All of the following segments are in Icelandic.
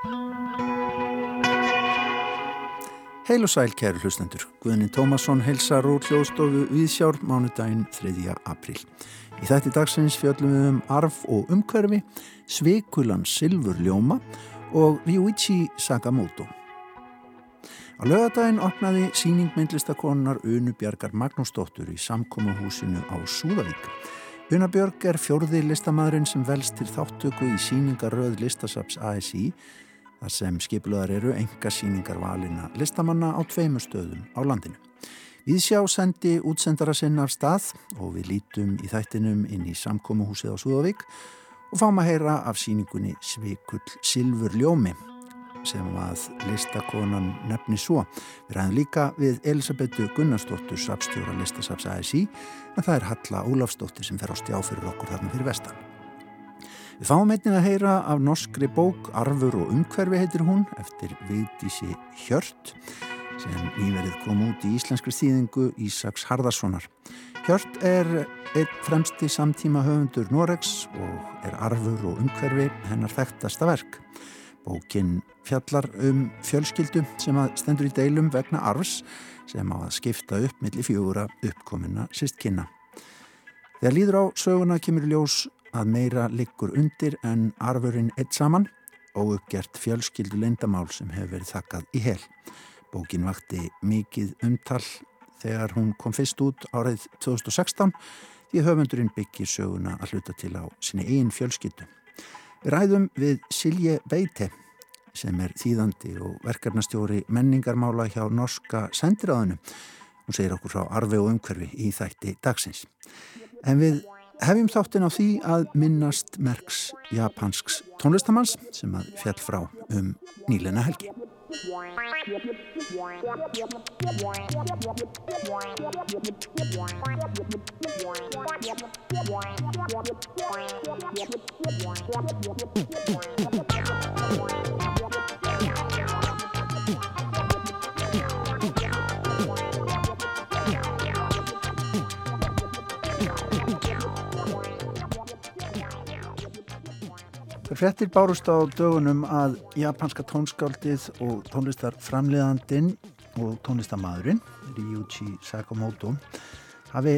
Heil og sæl kæru hlustendur. Guðnin Tómasson helsar úr hljóðstofu Víðsjár mánudaginn 3. apríl. Í þætti dagsins fjöllum við um arf og umhverfi, Sveikulan Silfur Ljóma og Ryuichi Sakamoto. Á lögadaginn opnaði síningmyndlistakonunar Unu Bjarkar Magnúsdóttur í samkómahúsinu á Súðavík. Una Björg er fjórði listamæðurinn sem velst til þáttöku í síningaröð listasaps ASI þar sem skipluðar eru enga síningar valina listamanna á tveimu stöðum á landinu. Við sjá sendi útsendara sinna af stað og við lítum í þættinum inn í samkómuhúsið á Súðavík og fáum að heyra af síningunni Svikull Silfur Ljómi sem að listakonan nefni svo. Við ræðum líka við Elisabetu Gunnarsdóttur sapstjóra listasaps ASI en það er Halla Ólafsdóttir sem fer á stjá fyrir okkur þarna fyrir vestan. Við fáum einnig að heyra af norskri bók Arfur og umhverfi heitir hún eftir Vigdísi Hjört sem nýverið kom út í íslenskri þýðingu Ísaks Harðarssonar. Hjört er eitt fremsti samtíma höfundur Noregs og er arfur og umhverfi hennar þekktasta verk. Bókin fjallar um fjölskyldu sem að stendur í deilum vegna arfs sem á að skipta upp millir fjóra uppkomina sístkynna. Þegar líður á söguna kemur ljós að meira liggur undir en arfurinn eitt saman og uppgert fjölskyldu leindamál sem hefur verið þakkað í hel. Bókin vakti mikið umtal þegar hún kom fyrst út árið 2016 því höfundurinn byggir söguna að hluta til á sinni einn fjölskyldu. Við ræðum við Silje Beite sem er þýðandi og verkefnastjóri menningarmála hjá Norska sendiráðinu. Hún segir okkur frá arfi og umhverfi í þætti dagsins. En við Hefjum þáttin á því að minnast merks japansks tónlistamanns sem að fjall frá um nýlena helgi. Frettir bárust á dögunum að japanska tónskáldið og tónlistarframleðandin og tónlistamæðurinn Ryuichi Sakamoto hafi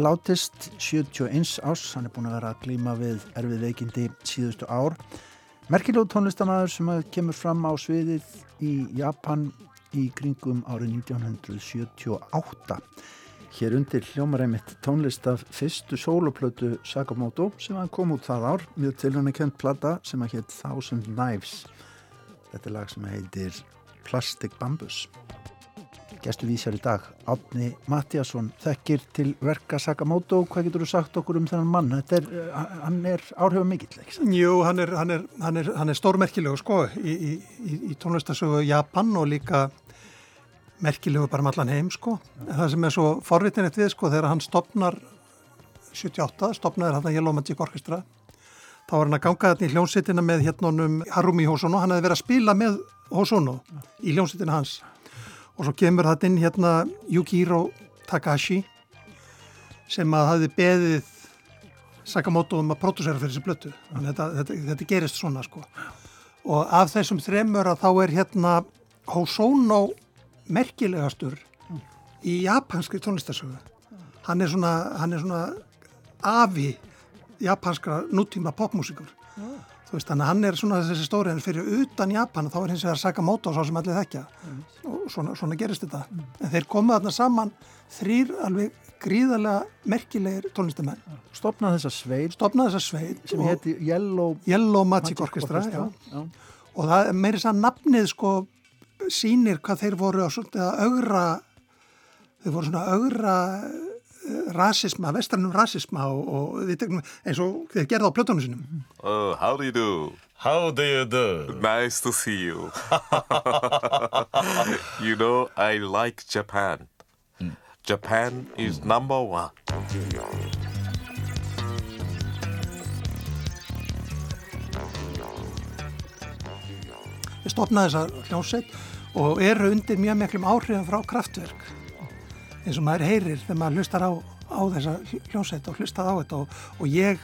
látist 71 ás, hann er búin að vera að glíma við erfið veikindi síðustu ár. Merkilóð tónlistamæður sem kemur fram á sviðið í Japan í kringum árið 1978. Hér undir hljómaræmitt tónlist af fyrstu soloplötu Sakamoto sem hann kom út það ár, mjög til hann er kent plata sem að hétt Thousand Knives. Þetta er lag sem heitir Plastic Bambus. Gæstu vísjar í dag, Átni Mattiasson, þekkir til verka Sakamoto. Hvað getur þú sagt okkur um þennan mann? Er, hann er áhrifum mikill, ekki? Jú, hann er, er, er, er stórmerkilegu sko í, í, í tónlistasögu Japan og líka merkilegu bara um allan heim sko. Það sem er svo forritinett við sko þegar hann stopnar 78, stopnaður hann að Yellow Magic Orchestra þá var hann að ganga þetta í hljónsettina með hérnónum Harumi Hosono, hann hefði verið að spila með Hosono í hljónsettina hans. Og svo kemur þetta inn hérna Yukihiro Takahashi sem að hafi beðið Sakamoto um að pródúsera fyrir þessi blötu þetta, þetta, þetta gerist svona sko. Og af þessum þremur að þá er hérna Hosono merkilegastur mm. í japanski tónlistarsögu. Hann er svona, hann er svona afi japanskra nútíma popmúsikur. Mm. Þú veist, hann er svona þessi stóri en fyrir utan Japan þá er hins vegar Sakamoto svo sem allir þekkja mm. og svona, svona gerist þetta. Mm. En þeir komaða þarna saman þrýr alveg gríðarlega merkilegir tónlistamenn. Stopnaði þessa sveit. Stopnaði þessa sveit. Sem heiti Yellow, Yellow Magic, Magic Orchestra. Orchestra já. Já. Og það er meiri sann nafnið sko sínir hvað þeir voru að augra þeir voru svona augra eh, rasisma, vestrannum rasisma og, og við tegnum eins og þeir gerða á plötunum sinum Oh, how do you do? How do you do? Nice to see you You know, I like Japan mm. Japan is number one Ég stopnaði þessa hljómsveit og eru undir mjög meklum áhrifum frá kraftverk eins og maður heyrir þegar maður hlustar á, á þessa hljómsveit og hlustar á þetta og, og ég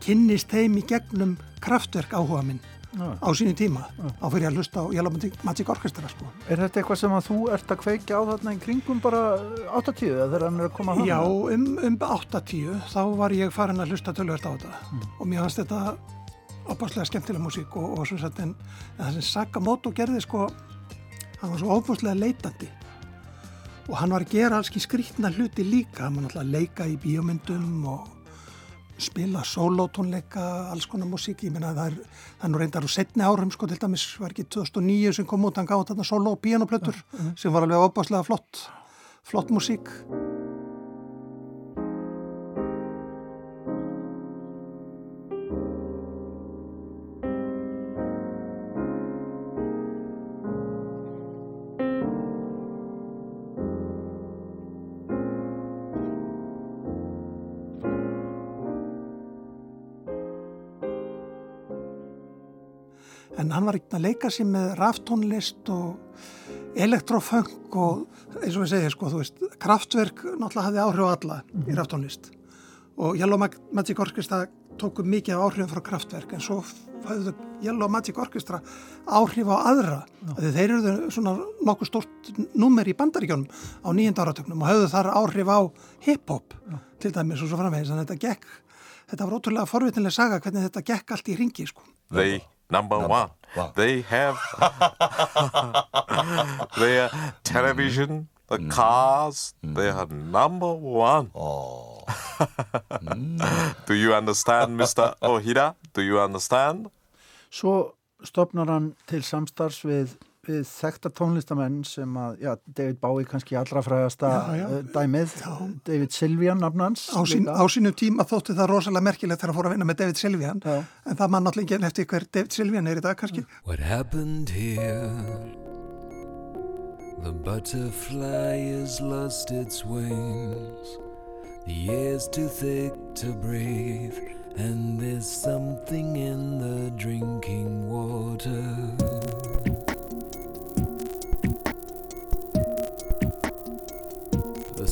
kynnist þeim í gegnum kraftverk áhuga minn á sínu tíma á fyrir að hlusta á Magic Orchestra sko. Er þetta eitthvað sem að þú ert að kveikja á þarna í kringum bara 80 eða þegar hann er að koma hann? Já, um, um 80 þá var ég farin að hlusta tölvöld á þetta Mm. og mér fannst þetta opaslega skemmtilega músík og, og svona sagt en, en sem Sakamoto gerði sko hann var svo opaslega leitandi. Og hann var að gera alls ekki skrítna hluti líka, hann var náttúrulega að leika í bíómyndum og spila sólótónleika, alls konar músík. Ég meina það er, það nú reyndar á setni árum sko til dæmis var ekki 2009 sem kom út hann gáði þarna sóló og píanoplötur sem var alveg opaslega flott flott músík hann var að leika sér með raftónlist og elektrofunk og eins og við segja sko, þú veist, kraftverk náttúrulega hafði áhrif á alla í raftónlist. Og Yellow Mag- Magic Orchestra tóku mikið af áhrifum frá kraftverk en svo hafðu Yellow Magic Orchestra áhrif á aðra. Þegar þeir eru svona nokkuð stórt númer í bandaríkjónum á nýjönda áratögnum og hafðu þar áhrif á hip-hop til dæmis og svo framvegis. En þetta gekk, þetta var ótrúlega forvitinlega saga hvernig þetta gekk allt í ringi sko. They number one. one. They have their television, the cars. They are number one. Oh. Do you understand, Mr. Ohira? Do you understand? Svo stopnar hann til samstarfs við, við þekta tónlistamenn sem að, já, David Bowie kannski allra frægasta Já, já. eh, dæmið, David Sylvian nafnans. á, sín, á sínu tíma þótti það rosalega merkilegt þegar að fóra að vinna með David Sylvian Já. en það mann náttúrulega ekki eftir hver David Sylvian er í dag kannski What happened here? The butterfly has lost its wings. The air's too thick to breathe, and there's something in the drinking water.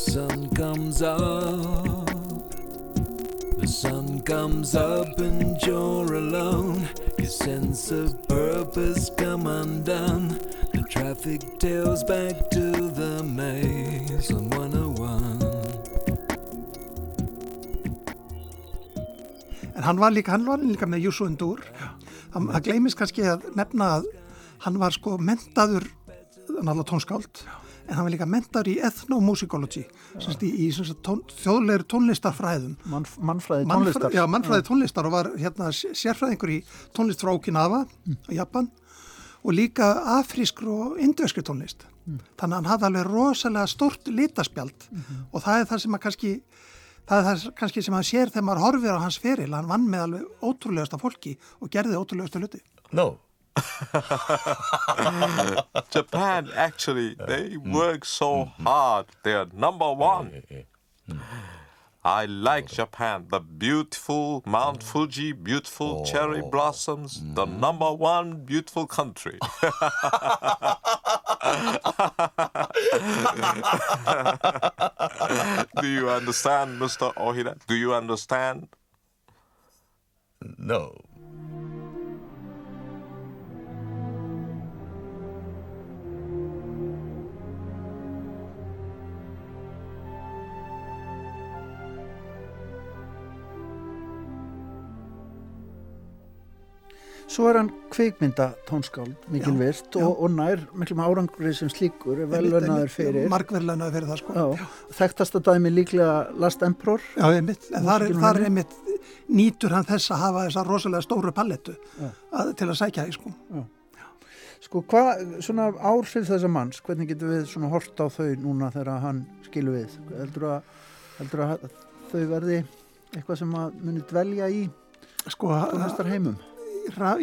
Sun comes up. The sun comes up and you're alone. Your sense of purpose come undone. The traffic tails back to the maze on 101. en hann var líka, hann var líka með Júsu Undur það, það gleymis kannski að nefna að hann var sko mentaður náttúrulega tónskáld en hann var líka mentaður í ethnomusicology sem sagt í, í sem sagt, tón, þjóðlegur tónlistarfræðum Mann, mannfræði Mannfræ- tónlistar. Já, mannfræði tónlistar og var hérna sérfræðingur í tónlist frá Okinawa á Japan og líka afrískur og indveskri tónlist. Þannig að hann hafði alveg rosalega stórt litaspjald og það er það sem að kannski það er það kannski sem hann sér þegar maður horfir á hans feril, hann vann með alveg ótrúlegasta fólki og gerði ótrúlegasta hluti. No. Japan actually they mm. work so mm-hmm. hard. They are number one. Mm. I like Japan. The beautiful Mount mm. Fuji, beautiful cherry oh. blossoms, the mm-hmm. number one beautiful country. Do you understand, Mr. Ohira? Do you understand? No. Svo er hann kvikmynda tónskáld, mikil Já, virt já. og, og nær miklum árangri sem slíkur er velvernaður fyrir. Markverðlunaður fyrir það sko. Já, þekktasta dæmi líklega Last Emperor. Já, einmitt, þar, þar er einmitt nýtur hann þess að hafa þessa rosalega stóru palettu að, til að sækja í sko. Sko, hvað, svona áhrif þessa manns, hvernig getum við svona hort á þau núna þegar hann skilur við? Heldur að, heldur að þau verði eitthvað sem að muni dvelja í Sko, tónlistar heimum?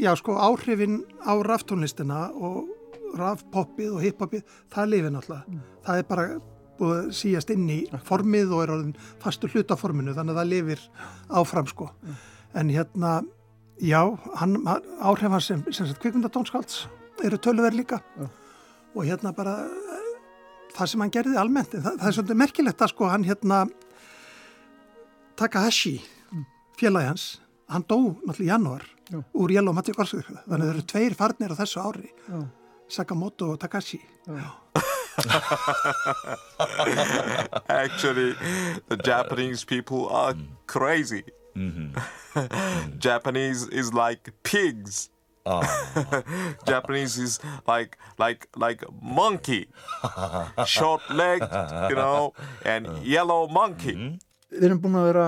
Já, sko, áhrifin á raftónlistina og rafpoppið og hiphopið, það lifir náttúrulega. Það er bara búið að síjast inn í formið og er orðin fastur hlutaforminu, þannig að það lifir áfram, sko. En hérna, já, hann, áhrif hans sem, sem sagt kvikmyndatónskálds eru töluverð líka. Já. Og hérna bara, það sem hann gerði almennt, en það, það er svolítið merkilegt að sko, hann hérna, Takahashi, félagi hans, hann dó náttúrulega í janúar Já. úr Yellow Magic Orchestra þannig að það eru tveir farnir á þessu ári. Já. Sakamoto og Takashi. Actually, the Japanese people are crazy. Japanese is like pigs. Japanese is like like like monkey, short legged, you know, and yellow monkey. Við erum búin að vera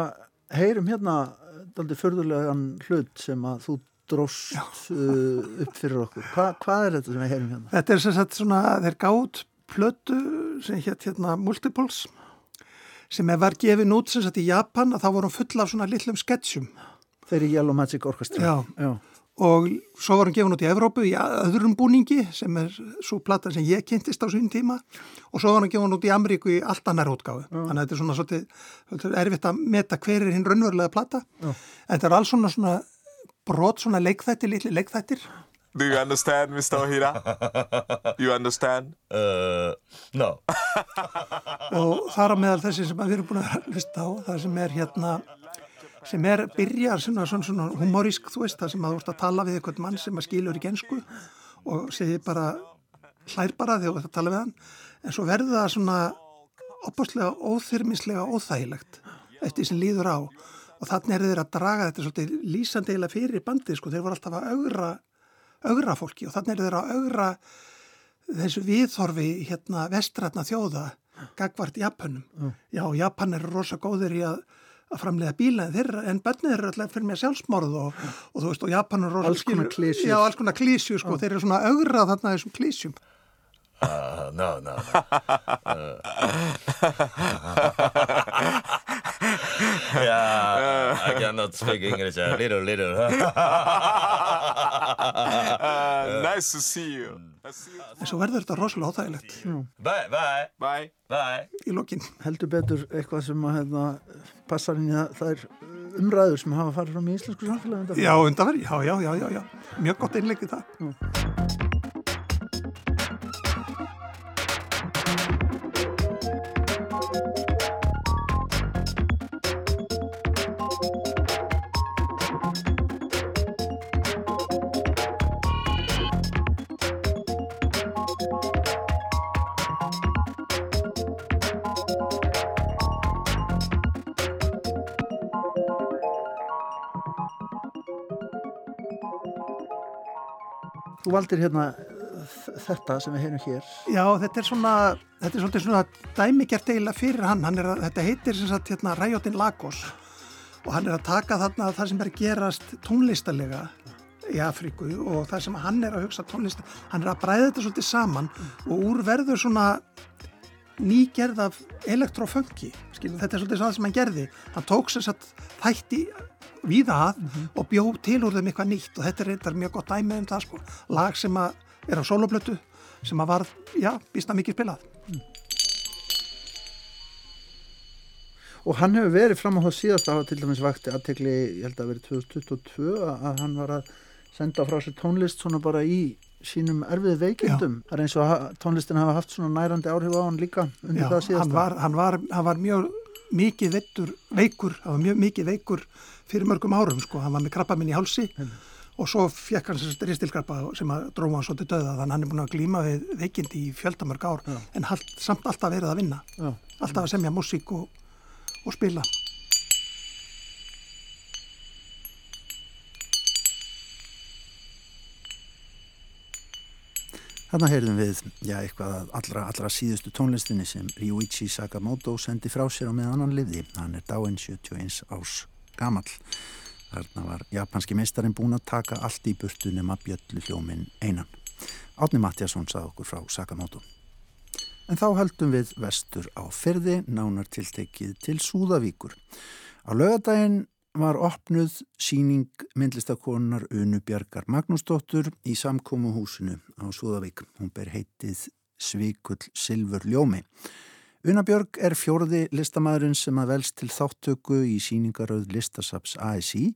heyrum hérna daldi förðulegan hlut sem að þú dróst uh, upp fyrir okkur. Hva, hvað er þetta sem við heyrum hérna? Þetta er sem sagt svona, þeir gátt plötu sem hétt hérna Multiples sem er var gefin út sem sagt í Japan að þá voru hún full af svona litlum sketsjum Þeir eru Yellow Magic Orchestra. Já. Já. Og svo var hann gefin út í Evrópu í öðrum búningi sem er svo platan sem ég kynntist á sín tíma og svo var hann gefin út í Ameríku í allt annar útgáfu. Þannig að þetta er svona svolítið, erfitt að meta hver er hinn raunverulega plata. Já. En þetta er alls svona, svona brot, svona leikþættir, litli leikþættir. Do you understand, Mr. Ohira? You understand? Uh, no. og þar á meðal þessi sem við erum búin að hlusta á, það sem er hérna sem er byrjar svona, svona, svona humorísk, þú veist, það sem að þú ert að tala við einhvern mann sem að skilur í gensku og segir bara, hlær bara þegar þú ert að tala við hann, en svo verður það svona opaslega óþyrmislega óþægilegt eftir sem líður á. Og þannig er þeir að draga þetta svolítið lýsandi eiginlega fyrir bandið, sko, þeir voru alltaf að augra, augra fólki og þannig er þeir að augra þessu viðhorfi hérna vestrætna þjóða gagvart Japanum. Já, Japan eru rosa góðir í að, að framlega bíla en, þeirra, en bönnið eru alltaf fyrir mér sjálfsmorð og, og þú veist og Japan eru rosa Alls konar klisjur. Já, alls konar klísju sko, þeir eru svona að augra þarna þessum klísjum. Uh, no, no, no. Uh, yeah, I cannot speak English. A little, little. Uh, nice to see you. Svo verður þetta rosalega óþægilegt bye, bye, Bye. bye. í lokin. Heldur betur eitthvað sem að hérna, passar inn í það, það er umræður sem hafa farið fram í íslensku samfélagi. Já, undanverð, já, já, já, já, já. Mjög gott í það. Þú valdir hérna þ- þetta sem við heyrum hér. Já, þetta er svona, þetta er svolítið svona dæmigjart eiginlega fyrir hann. hann er þetta heitir sem sagt hérna Ræjótin Lagos og hann er að taka þarna það sem er gerast tónlistarlega í Afríku og það sem hann er að hugsa tónlist, hann er að bræða þetta svolítið saman og úr verður svona nýgerð af elektroföngi, þetta er svolítið það sem hann gerði, hann tók sér satt þætti víða að og bjó til úr þeim eitthvað nýtt og þetta er reyndar mjög gott dæmi um það sko, lag sem að er á soloplötu sem að var, já, býsta mikið spilað. Og hann hefur verið fram á það síðast að til dæmis vakti aðtekli, ég held að verið 2022 að hann var að senda frá sér tónlist svona bara í sínum erfiði veikindum. Það er eins og tónlistin hafa haft svona nærandi áhrif á hann líka undir Já, það síðasta. hann var, hann, var, hann var mjög mikið veittur, veikur, hann var mjög mikið veikur fyrir mörgum árum sko, hann var með krabba minn í hálsi og svo fekk hann sérst ristilkrabba sem að dróma hann svolítið döða þannig hann er búin að glíma við veikindi í fjöldamörg ár en halt, samt alltaf verið að vinna. Já. alltaf að semja músík og, og spila. Þarna heyrðum við, já, eitthvað að allra, allra síðustu tónlistinni sem Ryuichi Sakamoto sendi frá sér á með annan liði. Hann er dáinn 71 árs gamall. Þarna var japanski meistarinn búin að taka allt í burtu nema bjöllu hljóminn einan. Átni Mattiasson sað okkur frá Sakamoto. En þá höldum við vestur á fyrði, nánar tiltekið til Súðavíkur. Á lögadaginn var opnuð síning myndlistakonunar Unu Bjarkar Magnúsdóttur í samkómuhúsinu á Súðavík. Hún ber heitið Svíkull Silfur Ljómi. Una Björg er fjórði listamæðurinn sem að velst til þáttöku í síningaröð listasaps ASI,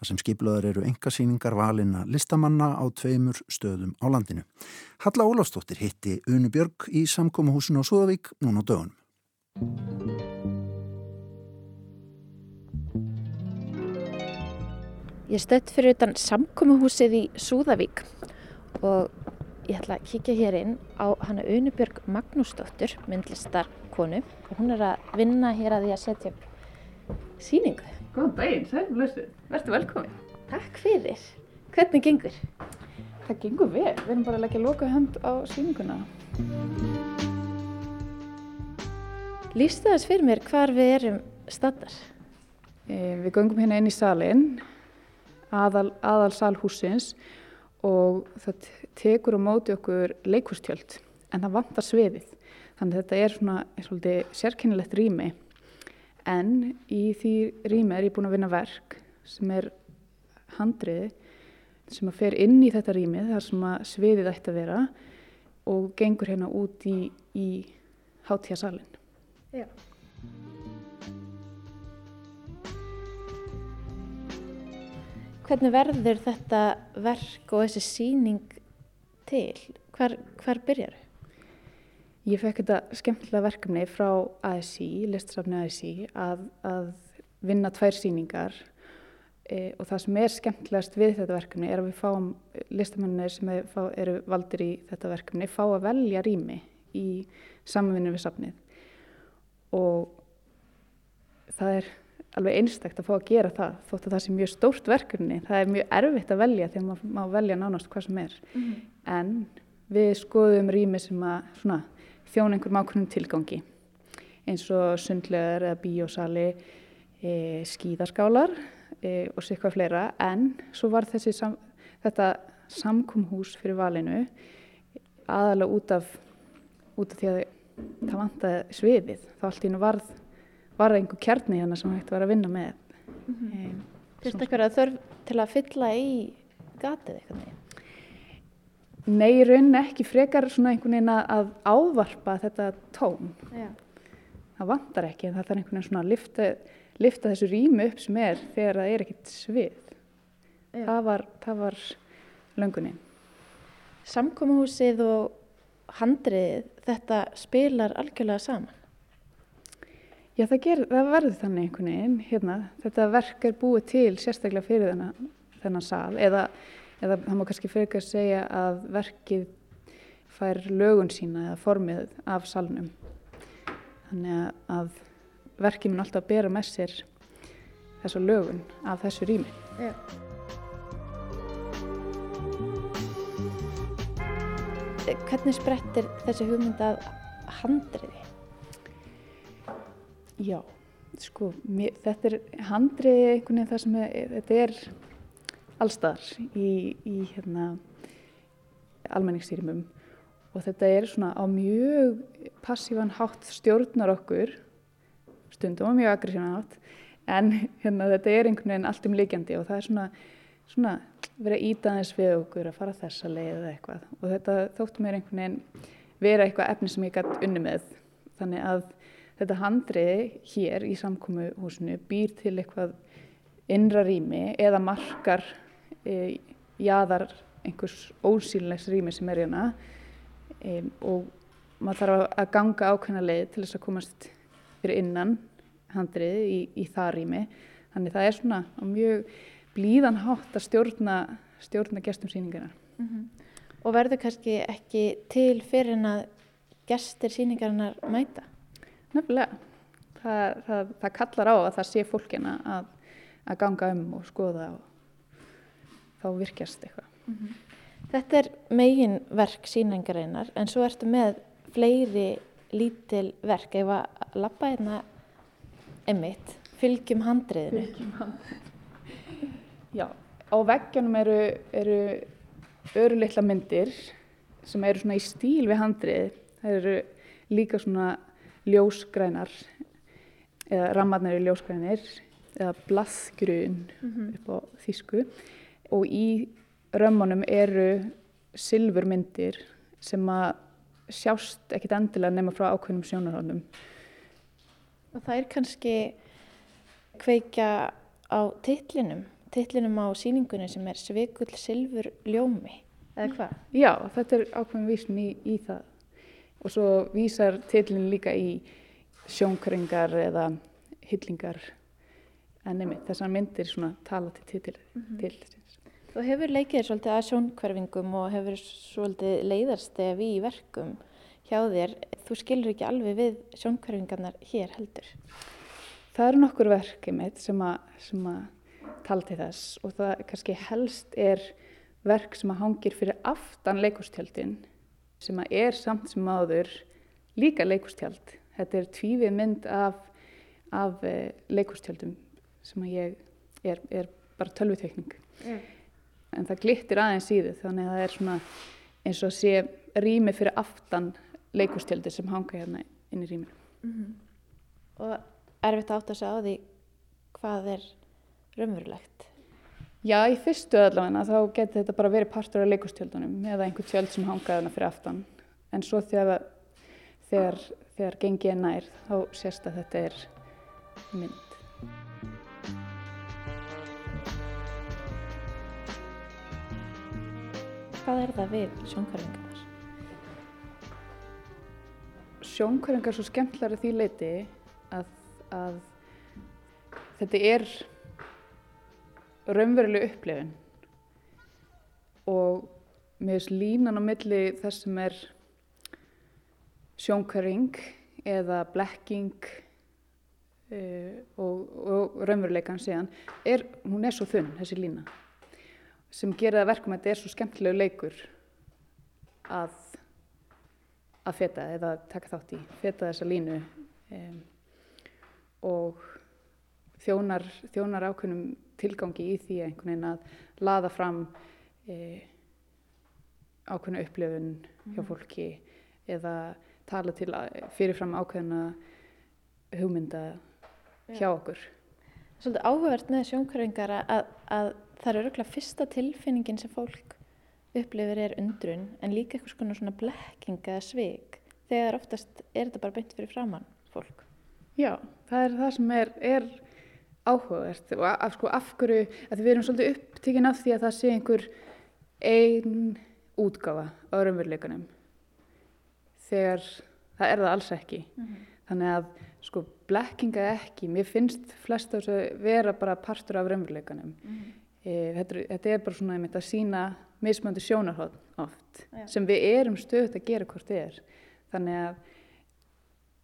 þar sem skiplaðar eru engasíningar valina listamanna á tveimur stöðum á landinu. Halla Ólafsdóttir hitti Unu Björg í samkómuhúsinu á Súðavík núna á dögunum. Ég stödd fyrir utan samkomuhúsið í Súðavík og ég ætla að kíkja hér inn á hana Unubjörg Magnúsdóttur, myndlistarkonu og hún er að vinna hér að því að setja upp síningu. Góðan daginn, sæl, blessu. Vertu velkomin. Takk fyrir. Hvernig gengur? Það gengur vel. Við erum bara að leggja loka hönd á sýninguna. Lýstu þess fyrir mér hvar við erum staddar. E, við göngum hérna inn í salin, aðal, aðal sal húsins og það tekur á móti okkur leikustjöld en það vantar sviðið. Þannig að þetta er svona er svolítið sérkennilegt rými en í því rými er ég búin að vinna verk sem er handriði sem að fer inn í þetta rými þar sem að sviðið ætti að vera og gengur hérna út í, í hátíðasalinn. Já. Hvernig verður þetta verk og þessi síning til? Hvar, hvar byrjar þau? Ég fekk þetta skemmtilega verkefni frá ASI, listasafni ASI, að, að vinna tvær sýningar e, og það sem er skemmtilegast við þetta verkefni er að við fáum listamennir sem er, fá, eru valdir í þetta verkefni fá að velja rými í samvinni við safnið og það er alveg einstakt að fá að gera það þótt að það sé mjög stórt verkefni. Það er mjög erfitt að velja þegar maður má velja nánast hvað sem er. En við skoðum rými sem að svona, þjóna einhverjum ákveðnum tilgangi eins og sundlegar eða bíósali, e, skíðaskálar e, og sér hvað fleira. En svo var þessi sam, þetta samkumhús fyrir valinu aðalega út af, út af því að það vantaði sviðið. Það allt í hennu varð var einhver kjarni hérna sem hægt var að vinna með. Mm Fyrst eitthvað að þörf til að fylla í gatið eitthvað neginn? Nei, í rauninni ekki frekar svona einhvern veginn að- ávarpa þetta tón. Já. Það vantar ekki en það þarf einhvern veginn svona að lifta, lifta þessu rými upp sem er þegar það er ekkert svið. Það var, það var löngunin. Samkomuhúsið og handriðið, þetta spilar algjörlega saman. Já, það, ger, það verður þannig einhvern veginn. Hérna, þetta verk er búið til sérstaklega fyrir þennan, þennan sal eða, eða það má kannski frekar segja að verkið fær lögun sína eða formið af salnum. Þannig að, að verkið mun alltaf bera með sér þessa lögun af þessu rými. Já. Hvernig sprettir þessi hugmynd að handriði? Já, sko, mér, þetta er handriði einhvern veginn það sem er, þetta er allstaðar í, í hérna, almenningsstýrimum. Og þetta er svona á mjög passívan hátt stjórnar okkur, stundum á mjög aggressívan hátt, en hérna, þetta er einhvern veginn allt um líkjandi og það er svona, svona verið að íta aðeins við okkur að fara þessa leið eða eitthvað. Og þetta þóttu mér einhvern veginn vera eitthvað efni sem ég gætt unni með. Þannig að þetta handriði hér í samkomuhúsinu býr til eitthvað innra rými eða markar e, jaðar einhvers ósýnilegs rými sem er hérna e, og maður þarf að- ganga ákveðna leið til þess að komast fyrir innan handriði í, í það rými þannig það er svona mjög blíðan hátt að stjórna, stjórna gestum sýningarnar. Og verður kannski ekki til fyrir en að gestir síningarinnar mæta? Nefnilega. Það, það, það kallar á að það sé fólkina að, að ganga um og skoða og þá virkjast eitthvað. Þetta er megin verk síningarinnar en svo ertu með fleiri lítil verk ef að lappa hérna einmitt, fylgjum handriðinu. Já, á veggjanum eru, eru örulitla myndir sem eru svona í stíl við handrið. Það eru líka svona ljósgrænar eða rammarnir eru ljósgrænir eða blaðgrun upp á þýsku og í römmunum eru silfurmyndir sem að sjást ekkit endilega nema frá ákveðnum sjónarhóðnum. Og það er kannski kveikja á titlinum, titlinum á síningunni sem er Svikull Silfur Ljómi, eða hvað? Já, þetta er ákveðin vísun í, í það og svo vísar tillin líka í sjónkringar eða hyllingar en einmitt þessar myndir svona tala til til, til, til. Þú hefur leikið svolítið að sjónkverfingum og hefur svolítið leiðarstef í verkum hjá þér. Þú skilur ekki alveg við sjónkverfingarnar hér heldur. Það eru nokkur verk einmitt sem að, tala til þess og það kannski helst er verk sem að hangir fyrir aftan leikustjaldin sem er samt sem áður líka leikustjald. Þetta er tvífið mynd af, af eh, leikustjaldum sem ég er, er bara tölvutekning. En það glittir aðeins í þau þannig að það er svona eins og sé rými fyrir aftan leikustjaldi sem hanga hérna inn í rýminu. Og erfitt að átta sig á því hvað er raunverulegt. Já, í fyrstu allavega þá getur þetta bara verið partur af leikustjöldunum eða einhver tjöld sem hangaði hana fyrir aftan. En svo þegar, þegar, þegar gengið er nær þá sést að þetta er mynd. Hvað er það við sjónkverfingarnar? Sjónkværingar er svo skemmtilega því leiti að, að þetta er raunveruleg upplifun. Og mér finnst línan á milli þess sem er sjónkværing eða blekking uh, og, og raunveruleikan síðan, er, hún er svo þunn þessi lína. Sem gerir það verkum að þetta er svo skemmtilegu leikur að að feta eða taka þátt í, feta þessa línu um, og þjónar, þjónar ákveðnum tilgangi í því einhvern veginn að laða fram e, ákveðna upplifun hjá fólki eða tala til fyrirfram ákveðna hugmynda hjá okkur. Svolítið áhugavert með sjónkverfingar að, að það er örgulega fyrsta tilfinningin sem fólk upplifir er undrun en líka eitthvað svona, svona blekking eða svik þegar oftast er þetta bara beint fyrir framann fólk. Já, það er það sem er, er áhugavert og af, sko, af hverju, að við erum svolítið upptíkin af því að það sé einhver ein útgáfa á raunveruleikunum þegar það er það alls ekki. Þannig að sko blekkinga ekki, mér finnst flest af þessu vera bara partur af raunveruleikunum. e, þetta, þetta er bara svona einmitt að sína mismöndi sjónarhótt oft Já. sem við erum stöðut að gera hvort þið er. Þannig að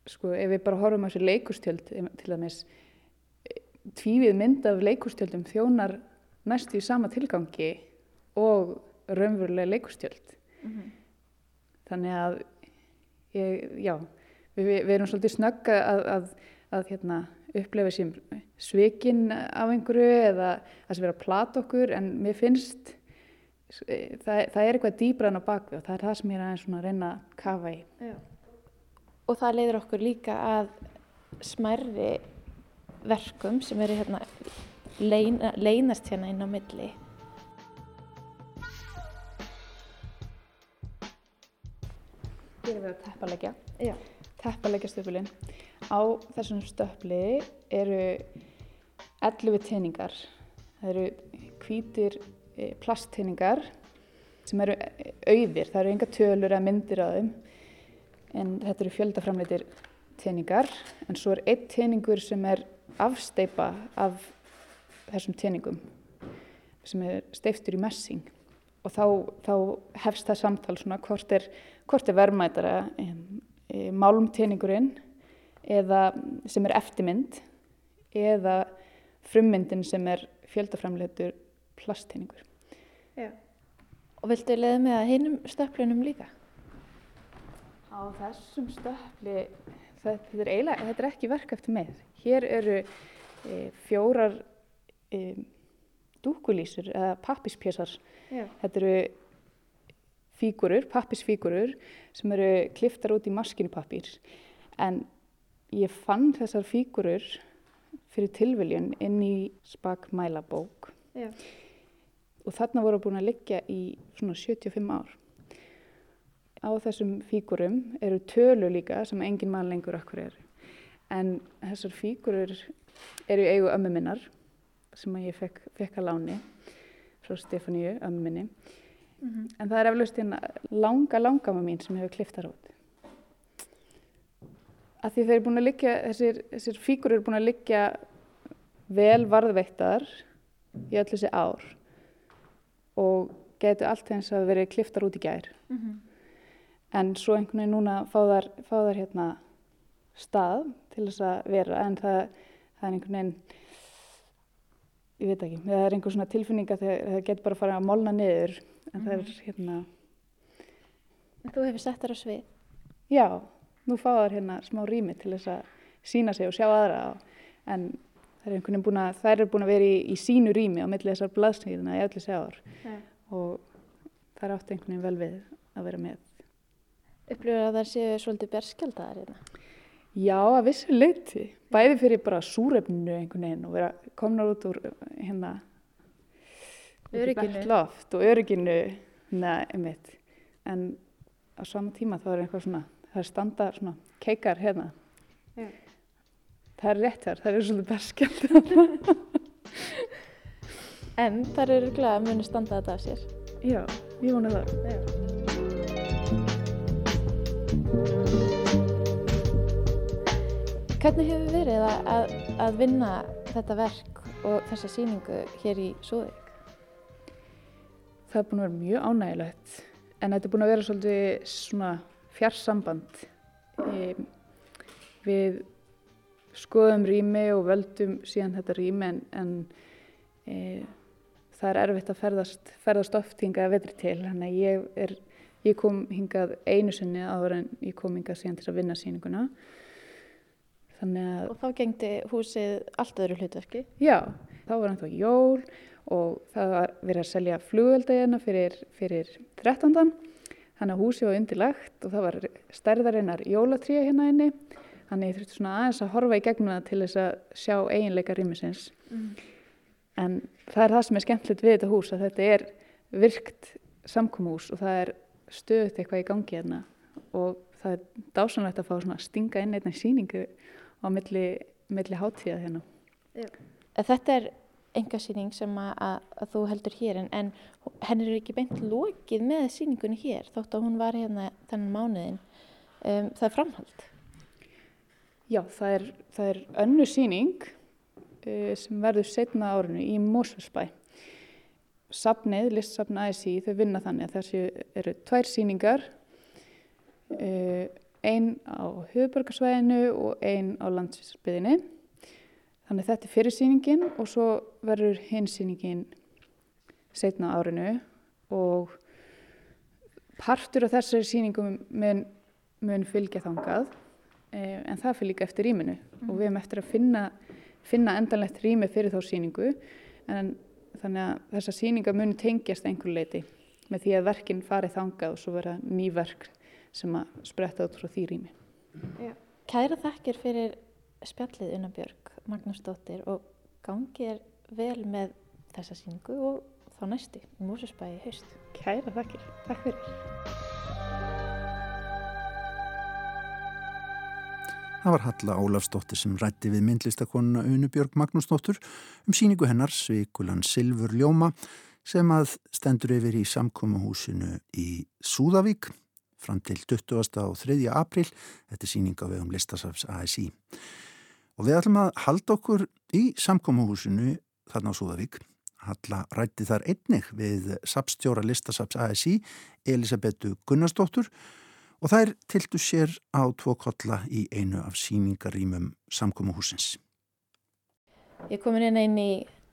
sko ef við bara horfum á þessi leikustjöld til dæmis tvífið mynd af leikustjöldum þjónar næstu í sama tilgangi og raunverulega leikustjöld. Þannig að ég, já, við, við, erum svolítið snögga að, að, að hérna, upplefa sem svikin af einhverju eða að sem vera að plata okkur en mér finnst eh, það, það er eitthvað dýbra en á bakvið og það er það sem ég er aðeins svona að reyna að kafa í. Og það leiðir okkur líka að smærri verkum sem eru hérna leina, leynast hérna inn á milli. Ég er vera að teppalegja. Já. Teppalegja stöflin. Á þessum stöfli eru 11 teiningar. Það eru hvítir eh, plastteiningar sem eru eh, auðir. Það eru enga tölur eða myndir á þeim. En þetta eru fjöldaframleitir teiningar. En svo er einn teiningur sem er afsteipa af þessum teiningum sem er steiftur í messing og þá, þá hefst það samtal svona hvort er, hvort er verðmætara e, e, málmteiningurinn eða sem er eftirmynd eða frummyndin sem er fjöldaframleitur plastteiningur. Og viltu leiða með að hinum stöflunum líka? Á þessum stöfli, þetta er þetta er ekki verk eftir með. Hér eru e, fjórar e, dúkulísur eða pappispjessar. Þetta eru fígurur, pappisfígurur sem eru kliftar út í maskinupappir. En ég fann þessar fígurur fyrir tilviljun inn í spak mælabók Já. og þarna voru búin að liggja í svona 75 ár. Á þessum fígurum eru tölur líka sem engin mann lengur okkur er. En þessar fígurur eru í eigu ömmu minnar sem ég fekk, fekk að láni frá Stefáníu, ömmu minni. En það er eflaust hérna langa, langama mín sem hefur kliftar út. Að því þeir eru búin að liggja, þessir, þessir fígurur eru búin að liggja vel varðveittar í öll þessi ár og getur allt eins að verið kliftar út í gær. En svo einhvern veginn núna fá þar, fá þar hérna stað til þess að vera en það, það er einhvern veginn, ég veit ekki, það er einhver svona tilfinning að það, getur bara að fara að molna niður en það er hérna, En þú hefur sett þær á svið. já, nú fá þar hérna smá rými til þess að sína sig og sjá aðra en það er einhvern veginn búin að, þær eru búin að vera í, í sínu rými á milli þessar blaðsnýðina í öllu Já. og það er átt einhvern veginn vel við að vera með. Upplifur að þær séu svolítið berskjaldaðar hérna. Já, að vissu leyti. Bæði fyrir bara súrefninu einhvern veginn og vera komnar út úr hérna bert loft og örygginu neða, einmitt. En á sama tíma þá er eitthvað svona, það er standa svona keikar hérna. Já. Það er rétt þar, það er svolítið berskjald. En þær eru glæða að muni standa þetta af sér. Já, ég vona það. Já. Hvernig hefur verið að, að, vinna þetta verk og þessa sýningu hér í Súðvík? Það er búin að vera mjög ánægilegt en þetta er búin að vera svolítið svona fjarsamband. E, við skoðum rými og völdum síðan þetta rými en, en e, það er erfitt að ferðast, ferðast oft hingað að vetri til. Þannig að ég, er, ég kom hingað einu sinni áður en ég kom hingað síðan til að vinna að Og þá gengdi húsið allt öðru hlutverki. Já, þá var ennþá jól og það var verið að selja flugvelda hérna fyrir, fyrir 13. Þannig að húsi var undirlagt og það var stærðarinnar jólatríja hérna inni. Þannig ég þurfti svona aðeins að horfa í gegnum það til þess að sjá eiginleika rýmisins. En það er það sem er skemmtilegt við þetta hús að þetta er virkt samkómuhús og það er stöðut eitthvað í gangi hérna og það er dásanlegt að fá svona stinga inn einnig sýningu á milli, milli hátíða hérna. Þetta er engasýning sem að, að, þú heldur hér en, en henni er ekki beint lokið með sýningunni hér þótt að hún var hérna þennan mánuðin. Um, það er framhald. Já, það er, það er önnu síning uh, sem verður setna árinu í Mósfellsbæ. Safnið, listsafn ASI, þau vinna þannig að þessi eru tvær síningar, uh, ein á höfuborgarsvæðinu og ein á landsbyðinni. Þannig þetta er fyrir sýningin og svo verður hinn sýningin setna árinu og partur af þessari sýningum mun, mun fylgja þangað eh, en það fyrir líka eftir rýminu og við hefum eftir að finna, finna endanlegt rými fyrir þá sýningu en þannig að þessa sýninga muni tengjast einhver leiti með því að verkin fari þangað og svo vera ný verk sem að spretta út frá því rými. Kæra þakkir fyrir spjallið Unnabjörg Magnúsdóttir og gangið er vel með þessa sýningu og þá næstu í Músusbæi haust. Kæra þakkir, takk fyrir. Það var Halla Ólafsdóttir sem rætti við myndlistakonuna Unubjörg Magnúsdóttur um síningu hennar Svikulan Silfur Ljóma sem að stendur yfir í samkómahúsinu í Súðavík fram til 20. og 3. april. Þetta er síning á vegum listasafs ASI. Og við ætlum að halda okkur í samkómahúsinu þarna á Súðavík. Halla rætti þar einnig við sapstjóra listasafs ASI Elisabetu Gunnarsdóttur og þær tiltu sér á tvo kolla í einu af síningarýmum samkómahúsins. Ég komin inn inn í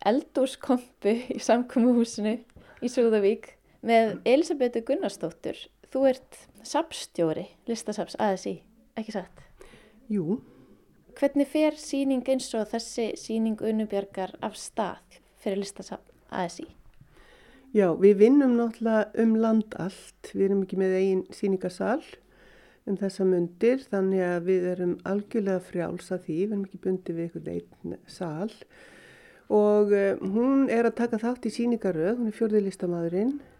eldúrskompu í samkomuhúsinu í Súðavík með Elisabetu Gunnarsdóttur. Þú ert sapstjóri listasaps ASI, ekki satt? Jú, Hvernig fer síning eins og þessi síning Unubjörgar af stað fyrir listasap ASI? já, við vinnum náttúrulega um land allt. Við erum ekki með eigin síningasal um þessa mundir, þannig að við erum algjörlega frjáls að því, við erum ekki bundið við einhvern einn sal. Og uh, hún er að taka þátt í síningaröð, hún er fjörði listamæðurinn, uh,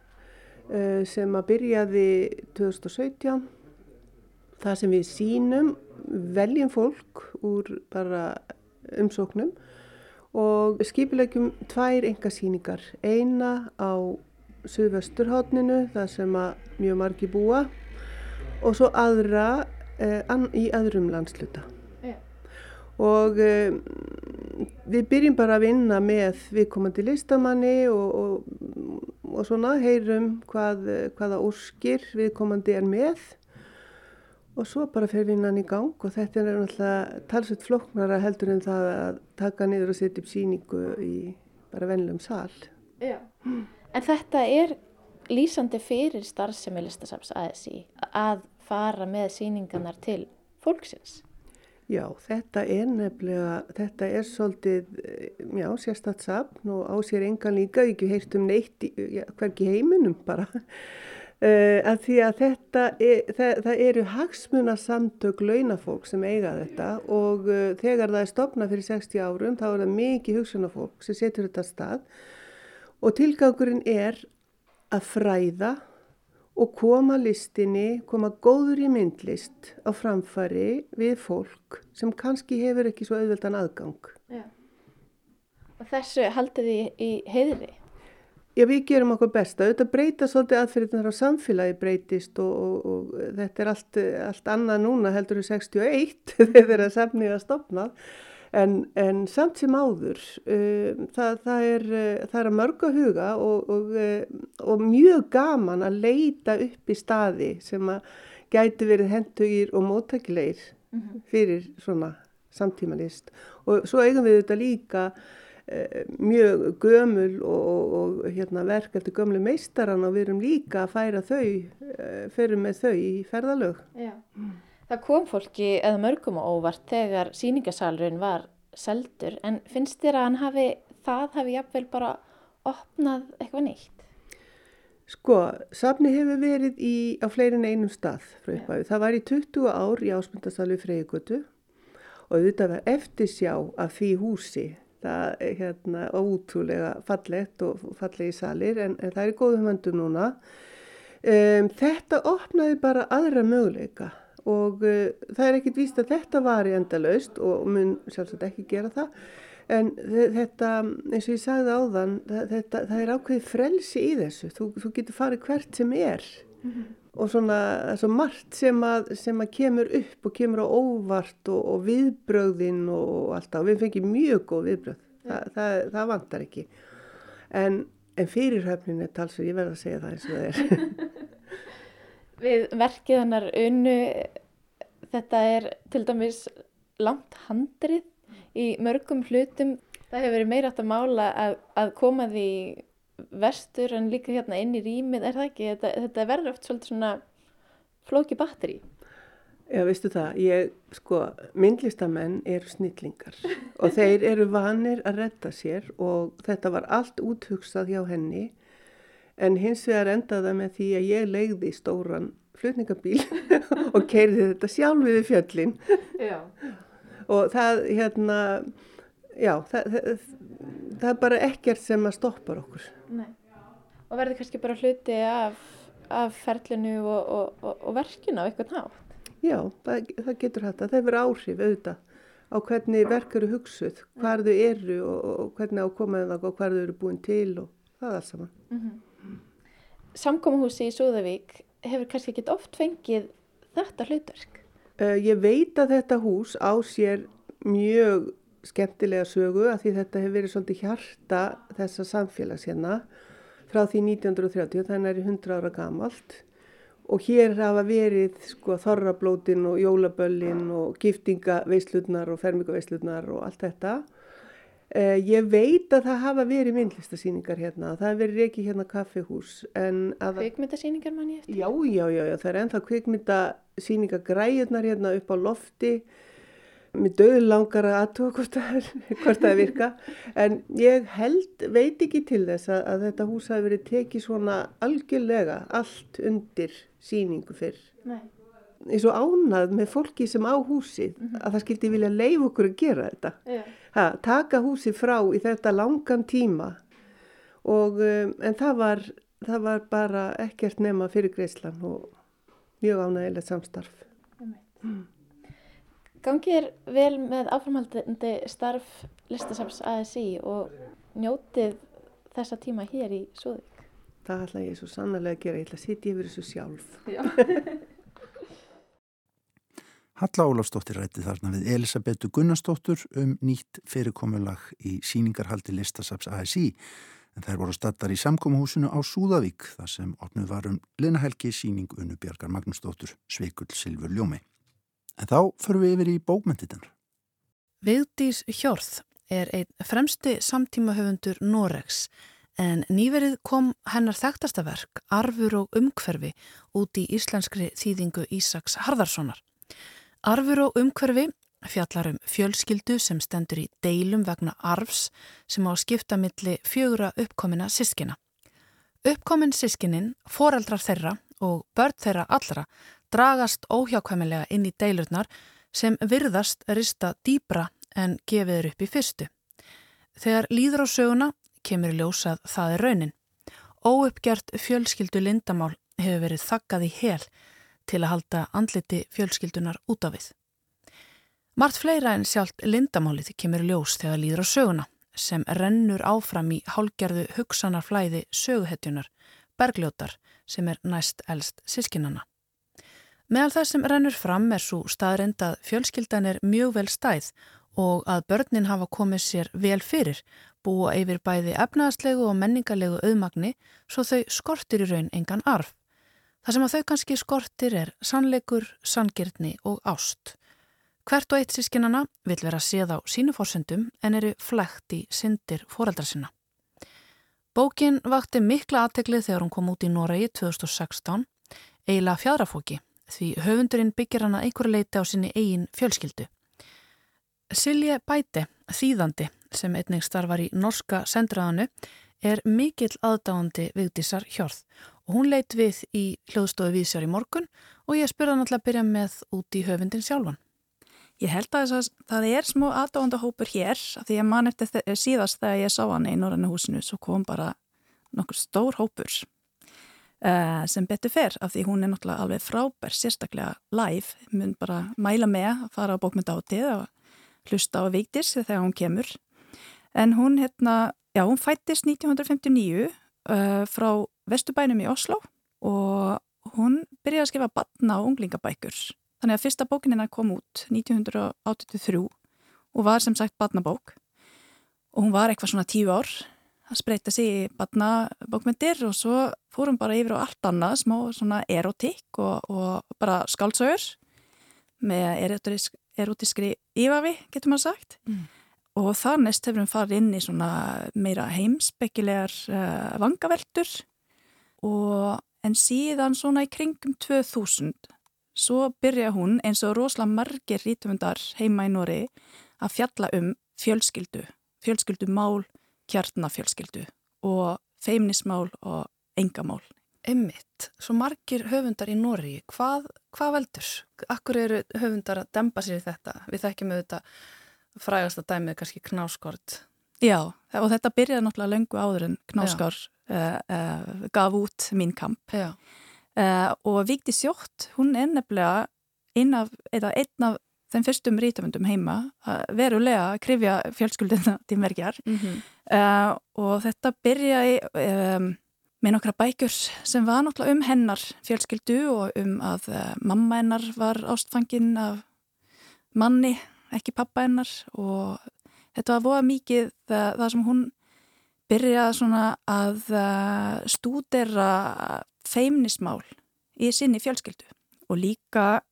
sem að byrjaði 2017. Það sem við sínum, veljum fólk úr bara umsóknum og skipilegjum tvær engasýningar. Eina á Suðvesturhátninu, það sem að mjög margi búa og svo aðra eh, í öðrum landsluta. Og um, við byrjum bara að vinna með viðkomandi listamanni og, og, og svona heyrum hvað, hvaða úrskir viðkomandi er með og svo bara fer vinnan í gang og þetta er náttúrulega talsveit flóknara heldur en það að taka niður og setja upp síningu í bara venlum sal. Já. En þetta er lýsandi fyrir starfsemi listasafs ASI að fara með síningarnar til fólksins. Já, þetta er nefnilega, þetta er svolítið, já, sérstatt safn og á sér engan líka, ekki heirt um neitt, já, hverki heiminum bara. Uh, að því að þetta er, það, það eru hagsmuna samtök launafólk sem eiga þetta og uh, þegar það er stopnað fyrir 60 árum þá er það mikið hugsunafólk sem setur þetta stað og tilgangurinn er að fræða og koma listinni, koma góður í myndlist á framfari við fólk sem kannski hefur ekki svo auðveldan aðgang. Já. Og þessu haldið í, í heiðri? Já, við gerum okkur besta. Þetta breyta svolítið aðferðinar á samfélagi breytist og, og, og þetta er allt, allt annað núna heldur í 61 þegar það samnið að stopnað. En, en samt sem áður, uh, það, það, er, það er að mörga huga og, og mjög gaman að leita upp í staði sem að gæti verið hendugir og móttækilegir fyrir svona samtímalist. Og svo eigum við þetta líka mjög gömul og, og, og hérna, verk eftir gömlu meistaran og við erum líka að færa þau, fyrir með þau í ferðalög. Já. Það kom fólki eða mörgum á óvart þegar síningasalurinn var seldur en finnst þér að hann hafi, það hafi jafnvel bara opnað eitthvað nýtt? Sko, safni hefur verið í, á fleirin einum stað frá upphæðu. Það var í 20 ár í ásmundasalu Freygutu og þetta var eftir sjá af því húsi það er hérna ótrúlega fallegt og fallegi salir en, en það er í góðum höndum núna. Um, þetta opnaði bara aðra möguleika og uh, það er ekkit víst að þetta var í endalaust og mun sjálfsagt ekki gera það. En þetta, eins og ég sagði áðan, þetta, það er ákveðið frelsi í þessu, þú, þú getur farið hvert sem er. Mm -hmm. og svona svo margt sem að, sem að kemur upp og kemur á óvart og, og viðbröðin og allt á, við fengið mjög góð viðbröð, Þa, yeah. það, það vantar ekki. En, en fyrirhöfnin er talsveg, ég verð að segja það eins og það er Við verkið hannar unnu, þetta er til dæmis langt handrið í mörgum hlutum. Það hefur verið meira átt að mála að, að koma því vestur en líka hérna inn í rýmið, er það ekki? Þetta, þetta verður oft svolítið svona flóki batteri. Já, veistu það, ég, sko, myndlistamenn eru snillingar og þeir eru vanir að retta sér og þetta var allt úthugsað hjá henni en hins vegar endaði það með því að ég legði stóran flutningabíl og keirði þetta sjálf við fjöllin. Og það hérna já, það, það, það er bara ekkert sem að stoppar okkur. Nei. og verður kannski bara hluti af, af ferlinu og, og, og, og verkinu á eitthvað nátt Já, það, það getur að það. Verður áhrif auðvitað á hvernig verk eru hugsuð, hvar þau eru og hvernig ákomaðu það og hvar þau eru búin til og það er alls saman. Mm -hmm. Samkómahúsi í Súðavík hefur kannski ekki oft fengið þetta hlutverk? Uh, ég veit að þetta hús á sér mjög skemmtilega sögu að því þetta hefur verið svolítið hjarta þessa samfélags hérna frá því 1930, þannig er 100 ára gamalt og hér hafa verið sko þorrablótin og jólaböllin og giftingaveislunar og fermingaveislunar og allt þetta Uh, ég veit að það hafa verið myndlistasýningar hérna, það hefur verið ekki hérna kaffihús. Kvikmyndasýningar mann ég eftir? Já, já, já, já, það er ennþá kvikmyndasýningar græðunar hérna upp á lofti, mér döður langar að aðtóa hvort, það virka, en ég held, veit ekki til þess að, að þetta hús hafi verið tekið svona algjörlega allt undir sýningu fyrr. Nei. Eins og ánað með fólki sem á húsið, mm -hmm. að það skildi vilja leif okkur að gera þetta. Yeah ha, taka húsi frá í þetta langan tíma og um, en það var, það var bara ekkert nema fyrir Greislan og mjög ánægilegt samstarf. Mm. Gangið vel með áframhaldandi starf listasafs ASI og njótið þessa tíma hér í Súðvík? Það ætla ég svo sannlega að gera, ég ætla að sitja yfir þessu sjálf. Halla Ólafsdóttir rætti þarna við Elisabetu Gunnarsdóttur um nýtt fyrirkomulag í síningarhaldi listasaps ASI en þær voru stattar í samkómahúsinu á Súðavík þar sem opnuð var um Linnahelgi síning Unnu Bjarkar Magnúsdóttur Sveikull Silfur Ljómi. En þá förum við yfir í bókmynditinnar. Vigdís Hjörð er einn fremsti samtímahöfundur Noregs en nýverið kom hennar þekktasta verk Arfur og umhverfi út í íslenskri þýðingu Ísaks Harðarssonar. Arfur og umhverfi fjallar um fjölskyldu sem stendur í deilum vegna arfs sem á skipta milli fjögura uppkomina sískina. Uppkomin sískinin, foreldrar þeirra og börn þeirra allra dragast óhjákvæmilega inn í deilurnar sem virðast rista dýbra en gefiður upp í fyrstu. Þegar líður á söguna kemur ljósað það er raunin. Óuppgjart fjölskyldu lindamál hefur verið þakkað í hel til að halda andliti fjölskyldunar út af við. Mart fleira en sjálft lindamálið kemur ljós þegar líður á söguna sem rennur áfram í hálgerðu hugsanarflæði söguhetjunar, bergljótar sem er næst elst sískinana. Meðal það sem rennur fram er svo staðrind að fjölskyldan er mjög vel stæð og að börnin hafa komið sér vel fyrir, búa yfir bæði efnaðslegu og menningarlegu auðmagni svo þau skortir í raun engan arf. Það sem að þau kannski skortir er sannleikur, sanngirtni og ást. Hvert og eitt sískinana vil vera séð á sínu fórsendum en eru flekt í syndir fóreldra sinna. Bókin vakti mikla aðteglið þegar hún kom út í Noregi 2016, eiginlega fjadrafóki, því höfundurinn byggir hana einhverju leiti á sinni eigin fjölskyldu. Silje Bæti, þýðandi sem einnig starfar í norska sendraðanu, er mikill aðdáandi Vigdísar Hjörð og hún leit við í hljóðstofu vísjar í morgun og ég spurði hann alltaf að byrja með út í höfundin sjálfan. Ég held að að það er smó aðdáðandahópur hér því að mann eftir síðast þegar ég sá hann í Norrannu húsinu svo kom bara nokkur stór hópur uh, sem betur fer af því hún er náttúrulega alveg frábær sérstaklega live, mun bara mæla með að fara á bókmyndátið og hlusta á Vigdís þegar hún kemur en hún hérna, já hún fættist 1959 uh, frá Vestubænum í Oslo og hún byrjaði að skrifa batna og unglingabækur Þannig að fyrsta bókinina kom út 1983 og var sem sagt badnabók og hún var eitthvað svona tíu ár að spreita sig í badnabókmyndir og svo fórum bara yfir á allt annað, smá svona erotík og, og bara skáldsögur með erotískri yfavi, getur maður sagt. Mm. Og þannig hefur hún farið inn í svona meira heimspekilegar uh, vangaveltur og en síðan svona í kringum 2000 Svo byrja hún eins og rosalega margir rítumundar heima í Nóri að fjalla um fjölskyldu, fjölskyldumál, kjarnafjölskyldu og feimnismál og engamál. Emmitt, svo margir höfundar í Nóri, hvað, hvað veldur? Akkur eru höfundar að dempa sér þetta? Við þekkjum auðvitað frægast að dæmið kannski knáskort. Já, og þetta byrjaði náttúrulega löngu áður en knáskor uh, uh, gaf út mín kamp. Já. Uh, og Víkti Sjótt, hún er nefnilega einn af, einn af þeim fyrstum rítamöndum heima að verulega að krifja fjölskylduna til merkjar mm -hmm. og þetta byrjaði um, með nokkra bækur sem var náttúrulega um hennar fjölskyldu og um að mamma hennar var ástfangin af manni, ekki pappa hennar og þetta var voða mikið það, það sem hún byrjaði svona að stúdera feimnismál í sinni fjölskyldu. Og líka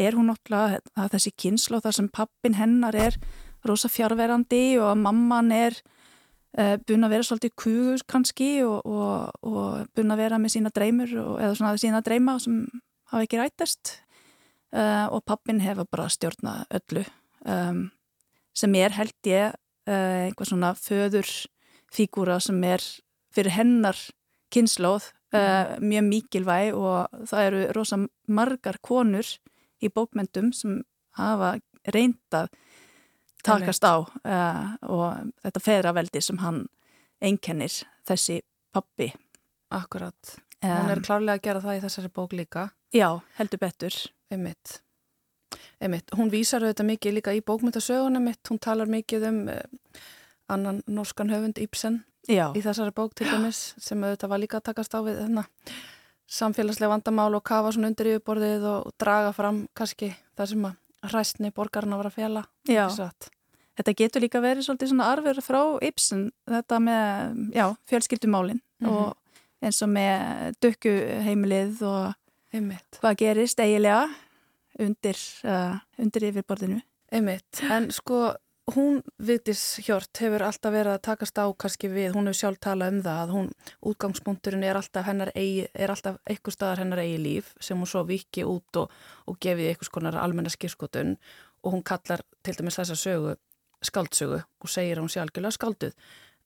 er hún náttúrulega að þessi kynslu þar sem pappin hennar er rosa fjárverandi og mamman er uh, búin að vera svolítið kugus kannski og, og, og búin að vera með sína dreymur og, eða svona sína dreyma sem hafa ekki rætast. Uh, og pappin hefur bara stjórnað öllu um, sem er held ég uh, einhver svona föður fígúra sem er fyrir hennar kynnslóð uh, mjög mikilvæg og það eru rosa margar konur í bókmyndum sem hafa reyndað takast á uh, og þetta feðraveldi sem hann einkennir þessi pappi. Akkurat. Um, hún er klárlega að gera það í þessari bók líka. Já, heldur betur. Einmitt. Einmitt. Hún vísar auðvitað mikið líka í bókmyndasögunum mitt. Hún talar mikið um uh, annan norskan höfund Íbsen Já. í þessari bók til dæmis sem auðvitað var líka að takast á við þarna samfélagslega vandamál og kafa svona undir yfirborðið og draga fram kannski það sem að hræstni borgarna var að fjalla. Þetta getur líka verið svolítið svona arfur frá Ibsen, þetta með, já, fjölskyldumálin Mhm. og eins og með dökkuheimilið og Einmitt. hvað gerist eigilega undir, uh, undir yfirborðinu. Einmitt, en sko hún, Vigdís Hjort, hefur alltaf verið að takast á kannski við, hún hefur sjálf talað um það að hún, útgangspunkturinn er alltaf hennar eigi, er alltaf eitthvað staðar hennar eigi líf sem hún svo viki út og, og gefið eitthvað skonar almenna skýrskotun og hún kallar til dæmis þessa sögu skáldsögu og segir að hún sé algjörlega skálduð.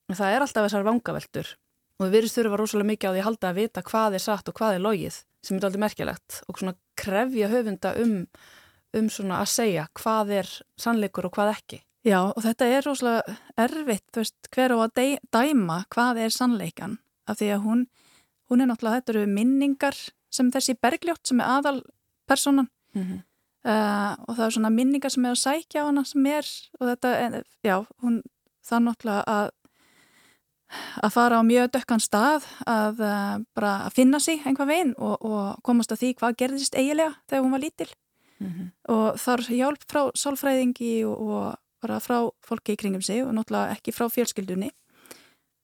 En það er alltaf þessar vangaveltur og við virðist þurfa rosalega mikið á því að halda að vita hvað er satt og hvað er logið sem er aldrei merkilegt og svona krefja höfunda um, um svona að segja hvað er sannleikur og hvað ekki. Já, og þetta er rosalega erfitt, þú veist, hver á að dæ- dæma hvað er sannleikan, af því að hún, hún er náttúrulega, þetta eru minningar sem þessi bergljótt sem er aðal personan Mm -hmm. uh, og það er svona minningar sem er að sækja á hana sem er, og þetta, já, hún, það er náttúrulega að að fara á mjög dökkan stað að bara að finna sig einhvað veginn og, og komast að því hvað gerðist eigilega þegar hún var lítil. Og þar hjálp frá sálfræðingi og, og bara frá fólki í kringum sig og náttúrulega ekki frá fjölskyldunni.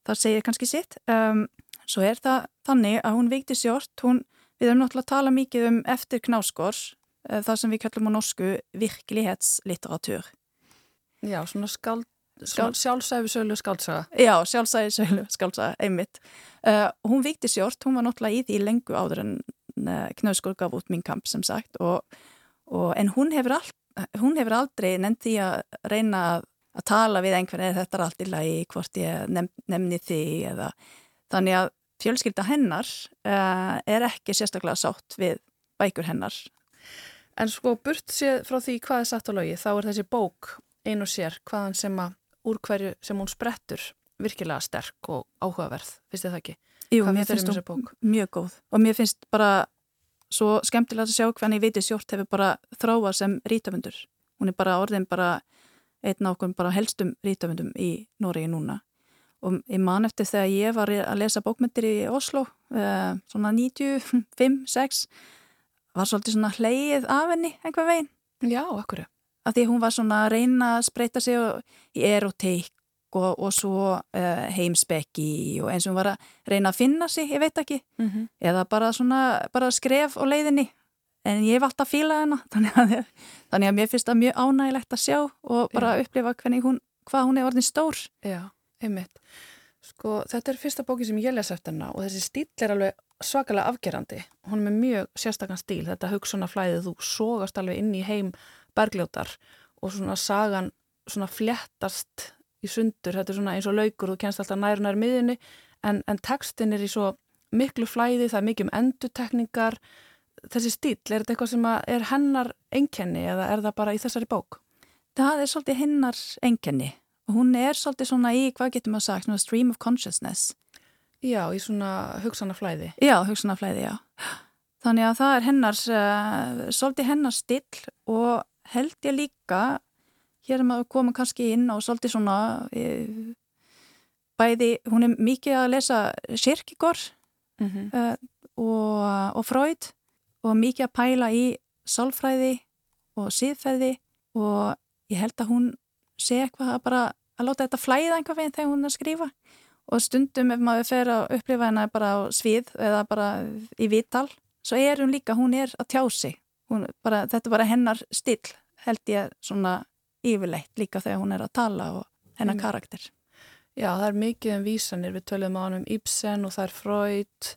Það segir kannski sitt. Um, svo er það þannig að hún vikti sjórn hún, við erum náttúrulega að tala mikið um eftir knáskors uh, það sem við kallum á norsku virkelighetsliteratur Já, svona skáld, skáld sjálfsæfi sölu skáldsaga. Já, sjálfsæði sölu skálsaga, einmitt. Uh, hún vikti sjórn, hún var náttúrulega í því lengu áður en uh, Knausgór gaf út minn kamp sem sagt og, og, en hún hefur, all, hún hefur aldrei nefnt því að reyna að, að tala við einhvern eða þetta er allt í lagi hvort ég nefn, nefni því eða þannig að fjölskylda hennar uh, er ekki sérstaklega sátt við bækur hennar. En sko burt séð frá því hvað er satt á lögi, þá er þessi bók ein og sér hvaðan sem að úr hverju sem hún sprettur virkilega sterk og áhugaverð, finnst þið það ekki? Jú, Hvað mér finnst um hún mjög góð og mér finnst bara svo skemmtilegt að sjá hvernig Viti Sjórn hefur bara þráað sem rítöfundur. Hún er bara orðin bara einn á okkur bara helstum rítöfundum í Noregi núna og ég man eftir þegar ég var að lesa bókmyndir í Oslo uh, svona 95-6 var svolítið svona hleið af henni einhver veginn. Já, akkur. Af því hún var svona að reyna að spreita sig í eroteik og, og svo uh, heimspekki og eins og hún var að reyna að finna sig, ég veit ekki Mm -hmm. eða bara svona, bara skref á leiðinni en ég hef alltaf fílað hana þannig að, þannig að mér finnst það mjög ánægilegt að sjá og bara Já. upplifa hvernig hún, hvað hún er orðin stór Já, einmitt. Sko, þetta er fyrsta bóki sem ég les eftir hana og þessi stíl er alveg svakalega afgerandi. Hún er með mjög sérstakann stíl, þetta hugsunaflæðið, þú sogast alveg inn í heim bergljótar og svona sagan svona fléttast í sundur, þetta er svona eins og laukur, þú kennst alltaf nær og nær miðinni, en, en textin er í svo miklu flæði, það er mikið um endutekningar. Þessi stíl, er þetta eitthvað sem er hennar einkenni eða er það bara í þessari bók? það er svolítið hennar enkenni og hún er svolítið svona í, hvað getur maður sagt, svona stream of consciousness Já, í svona hugsanaflæði. Já, hugsunaflæði, já. Þannig að það er hennar, uh, svolítið hennar still og held ég líka, hér er maður koma kannski inn á svolítið svona, uh, bæði, hún er mikið að lesa Sirkigor Mm -hmm. uh, og, og Freud og mikið að pæla í sálfræði og síðferði og ég held að hún sé eitthvað að bara að láta þetta flæða einhver veginn þegar hún er að skrifa. Og stundum ef maður fer að upplifa hennar bara á svið eða bara í vital svo er hún líka, hún er að tjá sig. Hún, bara, þetta er bara hennar still held ég svona yfirleitt líka þegar hún er að tala og hennar Einmitt. karakter Já, það er mikið um vísanir, við töluðum á hann um Ibsen og það er Freud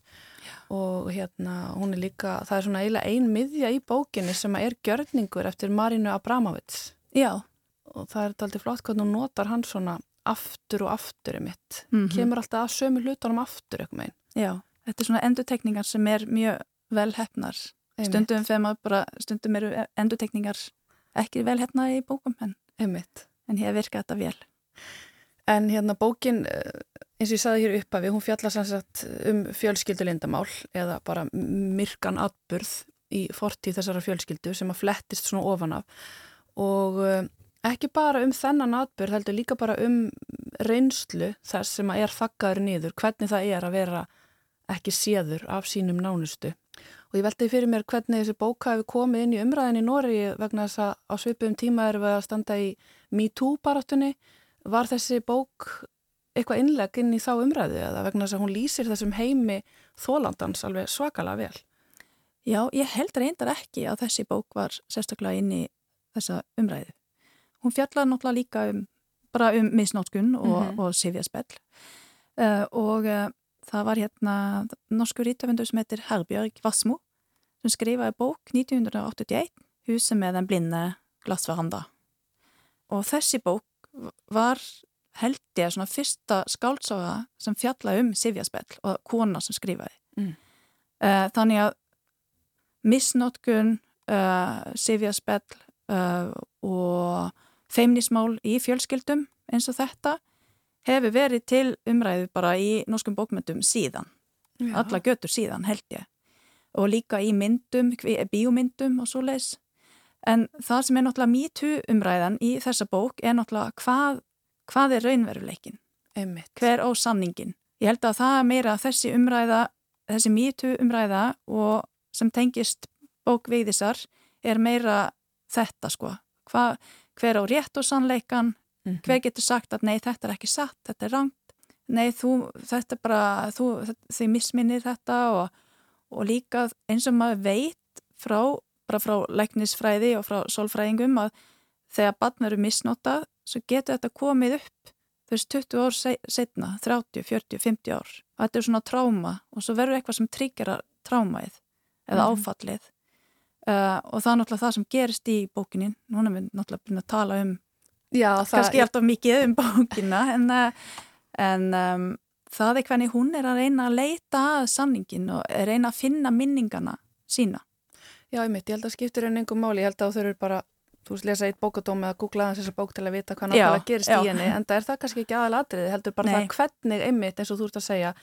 og hérna, hún er líka, það er svona eiginlega ein miðja í bókinni sem er gjörningur eftir Marinu Abramovits Já, og það er aldrei flott hvernig hún notar hann svona aftur og aftur um mitt, Mhm. kemur alltaf að sömu hlutunum aftur eitthvað meginn. já, þetta er svona endutekningar sem er mjög vel hefnar Einmitt. stundum bara, stundum eru endutekningar ekki vel hefna í bókum en, en hér virka þetta vel En hérna bókin, eh, eins og ég saði hér uppafi, hún fjallar sem sagt um fjölskyldulindamál eða bara myrkan atburð í fortíð þessara fjölskyldu sem að flettist svona ofan af og eh, ekki bara um þennan atburð, heldur líka bara um reynslu þess sem að er þakkaður niður, hvernig það er að vera ekki séður af sínum nánustu. Og ég veldi fyrir mér hvernig þessi bóka hefur komið inn í umræðin í Nóri vegna þess að á svipum tíma erum við að standa í MeToo-baratunni var þessi bók eitthvað innleg inn í þá umræðu eða vegna þess að hún lýsir þessum heimi þólandans alveg svakalega vel Já, ég held reyndar ekki að þessi bók var sérstaklega inn í þessa umræðu. Hún fjallaði náttúrulega líka um, bara um misnótkun og, mm -hmm. og sifjaspell uh, og uh, það var hérna norsku rítafundur sem heitir Herbjörg Vassmo sem skrifaði bók 1981 Huset með den blinde glassveranda og þessi bók var held ég svona fyrsta skáltsáða sem fjallaði um sifjaspell og kona sem skrifaði mm. uh, þannig að misnótkun, uh, sifjaspell uh, og feimnismál í fjölskyldum eins og þetta hefur verið til umræðu bara í norskum bókmyndum síðan, Já. alla götur síðan held ég. Og líka í myndum, bíomyndum og svo leiðs en það sem er náttúrulega mýtu umræðan í þessa bók er náttúrulega hvað, hvað er raunveruleikin Einmitt. hver á sanningin ég held að það er meira þessi umræða þessi mýtu umræða og sem tengist bókveiðisar er meira þetta sko. Hva, hver á rétt og sannleikan mm -hmm. hver getur sagt að nei þetta er ekki satt þetta er rangt, nei þú þetta er bara, þú, þið misminnir þetta og, og líka eins og maður veit frá bara frá læknisfræði og frá sólfræðingum að þegar barn eru misnotað svo getur þetta komið upp þú veist 20 ár setna 30, 40, 50 ár og þetta er svona tráma og svo verður eitthvað sem tryggjara trámaið eða mm -hmm. áfallið uh, og það er náttúrulega það sem gerist í bókinin núna er við náttúrulega byrjað að tala um Já, kannski alltaf mikið um bókina en, uh, en um, það er hvernig hún er að reyna að leita að sanningin og reyna að finna minningana sína Já, ég mitt, ég held að skiptur einn einhver máli, ég held að þau eru bara þú veist, lesa eitt bókadóm eða googla þess að bók til að vita hvað náttúrulega gerist já. í henni en það er það kannski ekki aðalatrið, heldur bara Nei. það hvernig einmitt eins og þú ert að segja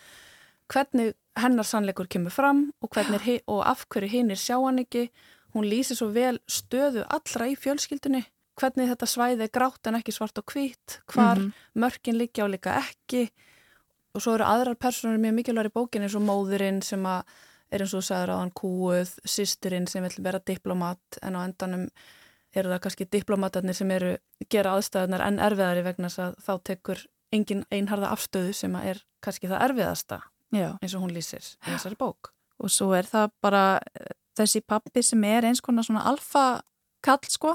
hvernig hennar sannleikur kemur fram og, hvernig, og af hverju hinn er sjá hann ekki hún lýsir svo vel stöðu allra í fjölskyldunni hvernig þetta svæði er grátt en ekki svart og hvít hvar mm -hmm. mörkin liggja og líka ekki og svo eru aðrar personur mjög mikilvægur í bókin eins og móðurinn sem að er eins og sagður á hann kúuð, sýsturinn sem vil vera diplomat en á endanum eru það kannski diplomatarnir sem eru gera aðstæðunar en erfiðari vegna þess að þá tekur engin einharða afstöðu sem að er kannski það erfiðasta Já. eins og hún lýsir í þessari bók. Og svo er það bara eh, þessi pappi sem er eins konar svona alfa kall sko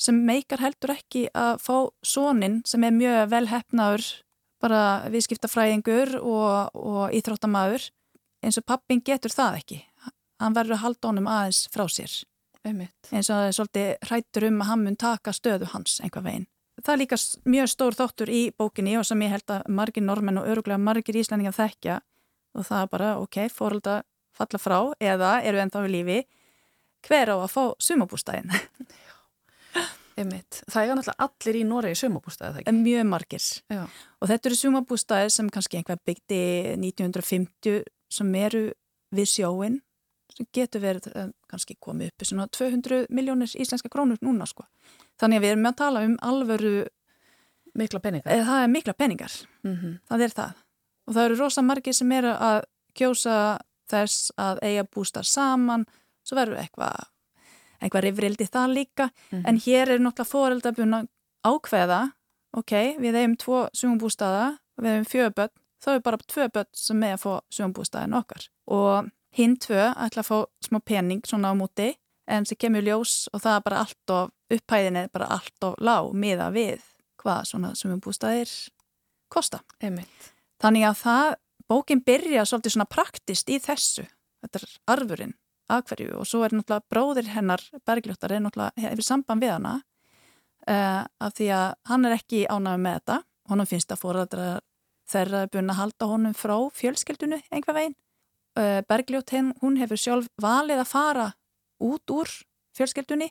sem meikar heldur ekki að fá sónin sem er mjög velhefnaður bara viðskiptafræðingur og, og íþróttamaður eins og pappin getur það ekki. Hann verður að halda honum aðeins frá sér. Einmitt. Eins og það er svolítið hrættur um að hann mun taka stöðu hans einhvað veginn. Það er líka mjög stór þáttur í bókinni og sem ég held að margir normenn og öruglega margir íslendingar þekkja og það er bara, ok, fórölda falla frá eða eru ennþá í lífi hver á að fá sumabústæðin Einmitt. Það er náttúrulega allir í Noregi sumabústæði En mjög margir Já. og þetta eru sumabústæði sem kannski einhver byggdi 1950 sem eru við sjóin sem getur verið um, kannski komið upp svona 200 miljónir íslenska krónur núna sko. Þannig að við erum með að tala um alvöru mikla peningar. Eða, það er mikla peningar. Mm -hmm. Það er það og það eru rosa margir sem eru að kjósa þess að eiga bústar saman svo verður eitthvað eitthvað rifrildi það líka. Mm -hmm. en hér er náttúrulega fóreldar búin að ákveða ok, við eigum tvo sugumbústaða, við eigum fjöböld þá er bara tvö börn sem með að fá sugumbústaðin okkar. Og hinn tvö ætla að fá smá pening svona á múti en sem kemur ljós og það er bara allt of upphæðin er bara allt of lág miða við hvað svona sugumbústaðir kosta. Einmitt. Þannig að það, bókin byrja svolítið svona praktist í þessu, þetta er arfurinn af hverju og svo er náttúrulega bróðir hennar Bergljóttar er náttúrulega hefur samband við hana uh, af því að hann er ekki ánægum með þetta, honum finnst að fóræðra þeirra er búin að halda honum frá fjölskeldunu einhver veginn. Uh, Bergljótt hún hefur sjálf valið að fara út úr fjölskeldunni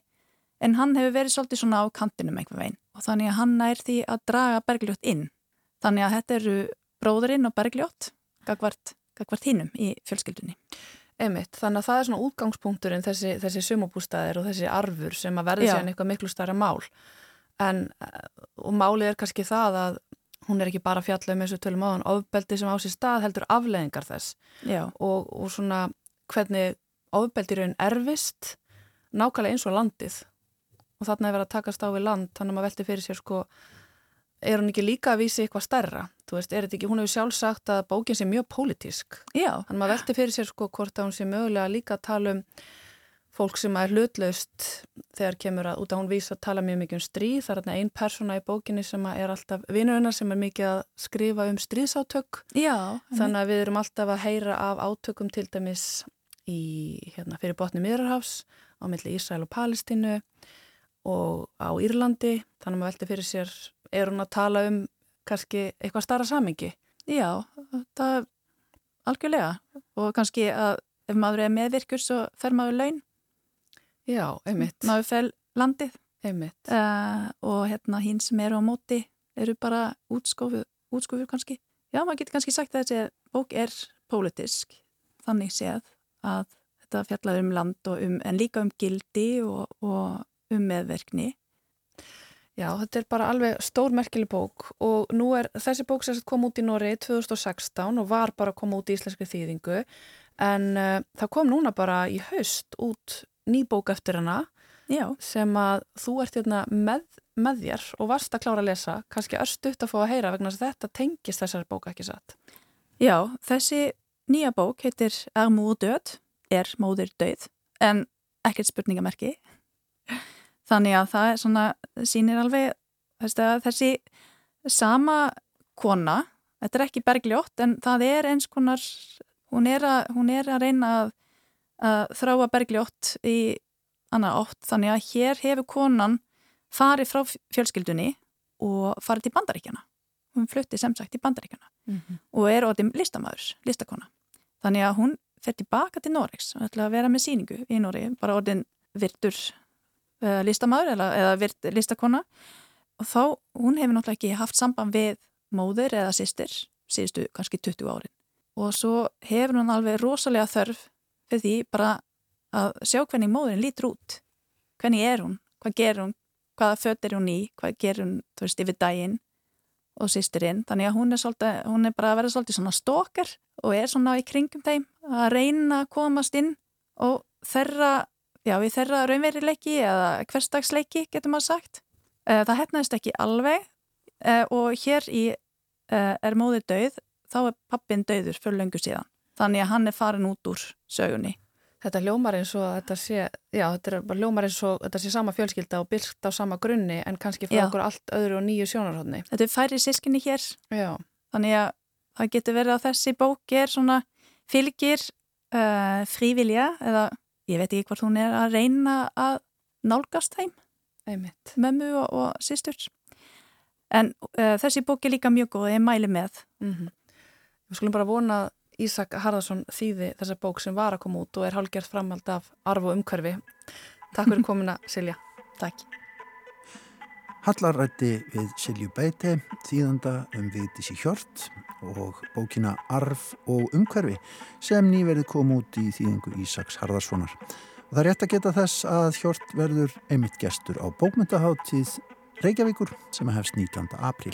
en hann hefur verið svolítið svona á kantinum einhver veginn og þannig að hann er því að draga Bergljótt inn. Þannig að þetta eru bróðurinn og Bergljótt gagvart, gagvart hinnum í fjölskyldunni. Emitt, þannig að það er svona útgangspunkturinn þessi, þessi sumabústæðir og þessi arfur sem að verði sér eitthvað miklu starra mál. En og málið er kannski það að hún er ekki bara fjallað með þessu tölum áðan ofbeldi sem á sér stað heldur afleðingar þess. Og, og svona hvernig ofbeldi raun erfist nákvæmlega eins og landið. Og þarna er verið að takast á við land þannig að maður velti fyrir sér sko er hún ekki líka að vísi eitthvað stærra? Þú veist, er þetta ekki, hún hefur sjálf sagt að bókin sé mjög pólitísk. Þannig að maður velti fyrir sér sko hvort að hún sé mögulega líka að tala um fólk sem er hlutlaust þegar kemur að út að hún vísa að tala mjög mikið um stríð það er þarna einn persóna í bókinni sem er alltaf vinnurinn sem er mikið að skrifa um stríðsátök. Já, þannig að við erum alltaf að heyra af átökum til dæmis í, hérna, fyrir botni Miðrarhafs á milli Ísrael og Palestínu og á Írlandi. Þannig að maður velti fyrir sér er hún að tala um kannski eitthvað starra samingi? Já, það er algjörlega. Og kannski að ef maður er meðvirkur svo fer maður laun. Já, einmitt. Maður fer landið. Einmitt. Uh, og hérna hinn sem eru á móti eru bara útskofur, útskofur kannski. Já, maður getur kannski sagt að þessi bók er pólitisk þannig séð að þetta fjallar um land og um, en líka um gildi og, og um meðverkni. Já, þetta er bara alveg stórmerkileg bók og nú er þessi bók sem kom út í Nóri 2016 og var bara að koma út í íslenski þýðingu en uh, það kom núna bara í haust út ný bók eftir hana Já. sem að þú ert hérna með, með þér og varst að klára að lesa, kannski örstuðt að fá að heyra vegna að þetta tengist þessari bók ekki satt. Já, þessi nýja bók heitir Er móður döð, er móður döð en ekkert spurningamerki Þannig að það svona, sýnir alveg þessi sama kona, þetta er ekki bergljótt en það er eins konar, hún er að, hún er að reyna að, að þráa bergljótt í annað ótt þannig að hér hefur konan farið frá fjölskyldunni og farið til bandaríkjana. Hún flutti sem sagt í bandaríkjana mm -hmm. og er ótið listamæður, listakona. Þannig að hún fer tilbaka til Noregs og ætla að vera með síningu í Noregi, bara orðin virtur uh, listamæður eða, eða listakona. Og þá, hún hefur náttúrulega ekki haft samband við móður eða sýstir síðustu kannski 20 árin. Og svo hefur hún alveg rosalega þörf fyrir því bara að sjá hvernig móðurinn lítur út. Hvernig er hún, hvað ger hún? Hvaða fött er hún í, hvað ger hún þú veist, yfir daginn og sýstirinn þannig að hún er, svolítið, hún er bara að vera svolítið svona stókar og er svona í kringum þeim að reyna að komast inn og þeirra já, við þeirra raunverileiki eða hverstagsleiki, getur maður sagt. Eh, það hefnaðist ekki alveg eh, og hér í eh, er móðir döið, þá er pappin döður fyrir löngu síðan. Þannig að hann er farin út úr sögunni. Þetta hljómar eins og þetta sé, já, þetta er bara hljómar eins og þetta sé sama fjölskylda og byrkt á sama grunni en kannski frá okkur allt öðru og nýju sjónarhóðni. Þetta er færi sískinni hér. Já. Þannig að það getur verið að þessi bók er svona fylgir uh, frívilja eða ég veit ekki hvort hún er að reyna að nálgast þeim. Einmitt. mömmu og, og sýstur en uh, þessi bók er líka mjög góð ég mæli með. Mm -hmm. Við skulum bara vona að Ísak Harðarsson þýði þessa bók sem var að koma út og er hálgjert framhald af arf og umhverfi. Takk fyrir komina Silja. Takk Hallarætti við Silju Beite þýðanda um Vigdísi Hjort og bókina Arf og umhverfi sem nýverið kom út í þýðingu Ísaks Harðarssonar. Og það er rétt að geta þess að Hjort verður einmitt gestur á bókmyndaháttíð Reykjavíkur sem hefst 19. apríl.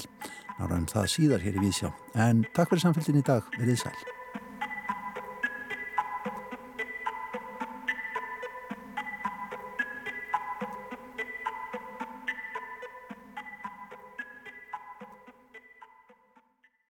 Náraðum það síðar hér í Vísjá. En takk fyrir samfélgin í dag. Verðið sæl.